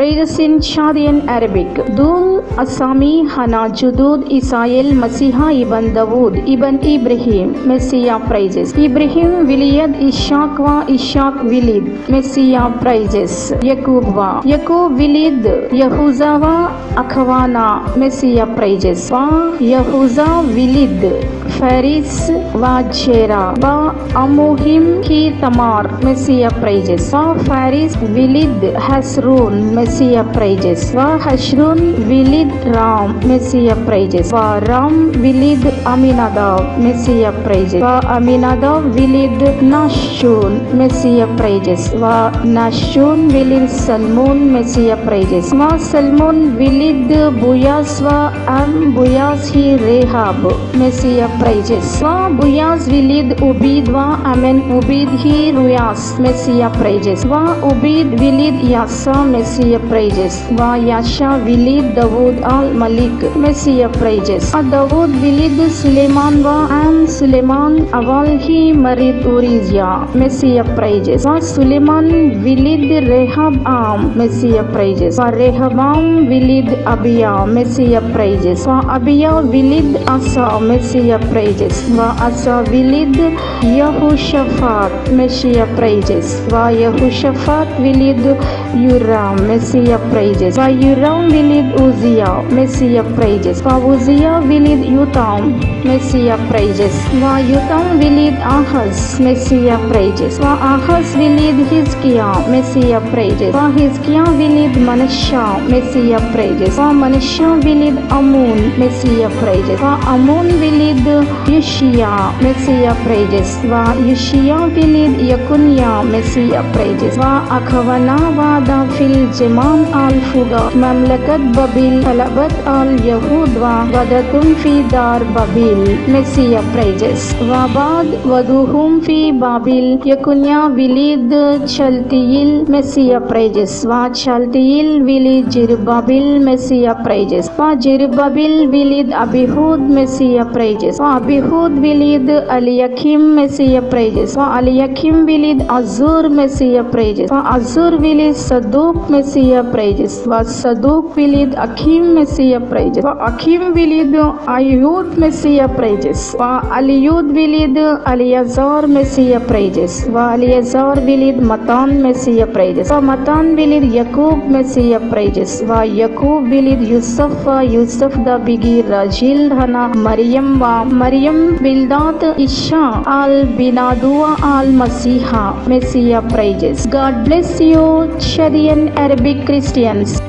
In Chadian Arabic. Dul Asami Hana Judud Isael Masiha Ibn Dawood Ibn Ibrahim Messiah Phrases. Ibrahim Wiliyad Ishaq wa Ishaq Wilid Messiah Phrases. Yakub wa Yakub Wilid Yahuza wa Akhwana Messiah Phrases. Wa Yahuza Wilid Faris wa Chera wa Amuhim ki Tamar Messiah Phrases. Wa Faris Wilid Hasrun Messiah Phrases. Wa Hashrun Wilid Ram Messiah Phrases. Wa Ram Wilid Aminadab Messiah Phrases. Wa Aminadab Wilid Nashun Messiah Phrases. Wa Nashun Wilid Salmon Messiah Phrases. Wa Salmon Wilid Buyas wa Am Buyas hi Rehab Messiah Phrases. Wa Buyas Wilid Ubid wa Amen Ubid hi Ruyas Messiah Phrases. Wa Ubid Wilid Yasa Messiah Phrases. Wa Yasha Wilid Dawood al Malik Messiah Phrases. A Dawood Wilid Suleiman wa Am Suleiman Awal hi Marid Urizia Messiah Phrases. Wa Suleiman Wilid Rehab Am Messiah Phrases. Wa Rehabam Wilid Abiya Messiah Phrases. Wa Abiya Wilid Asa Messiah Phrases. Wa Asa Wilid Yahushaphat Messiah Phrases. Wa Yahushaphat Wilid Yuram Messiah Phrases. Wa Yuram Wilid Uzziah Messiah Phrases. Wa Uzziah Wilid Yutam Messiah Phrases. Wa Yutam Wilid Ahaz Messiah Phrases. Wa Ahaz Wilid Hizkiah Messiah Phrases. Wa Hizkiah Wilid Manasseh Messiah Phrases. Wa Manasseh Wilid Amun Messiah Phrases. Wa Amun Yeshia Messiah praises va Yeshia vilid yakunya Messiah praises va akhwana va da fil jimam al fuga mamlakat babil talabat al yahud. Va vadatum fi dar babil Messiah praises va bad vaduhum fi babil yakunya vilid chaltiyil Messiah praises va chaltiyil vilid jirbabil Messiah praises va jirbabil vilid abihud Messiah praises va Abihud Wilid Aliyakim Messiah Phrases. Wa Aliyakim Wilid Azur Messiah Phrases. Wa Azur Wilid Saduk Messiah Phrases. Wa Saduk Wilid Akim Messiah Phrases. Wa Akim Wilid Ayud Messiah Phrases. Wa Aliyud Wilid Aliyazar Messiah Phrases. Wa Aliyazar Wilid Matan Messiah Phrases. Wa Matan Wilid Yakub Messiah Phrases. Wa Yakub Wilid Yusuf Yusuf da Bigi Rajil Hana Mariam Maryam Maryam Wildat Isha al Binadua al Masiha Messiah Phrases. God bless you, Chadian Arabic Christians.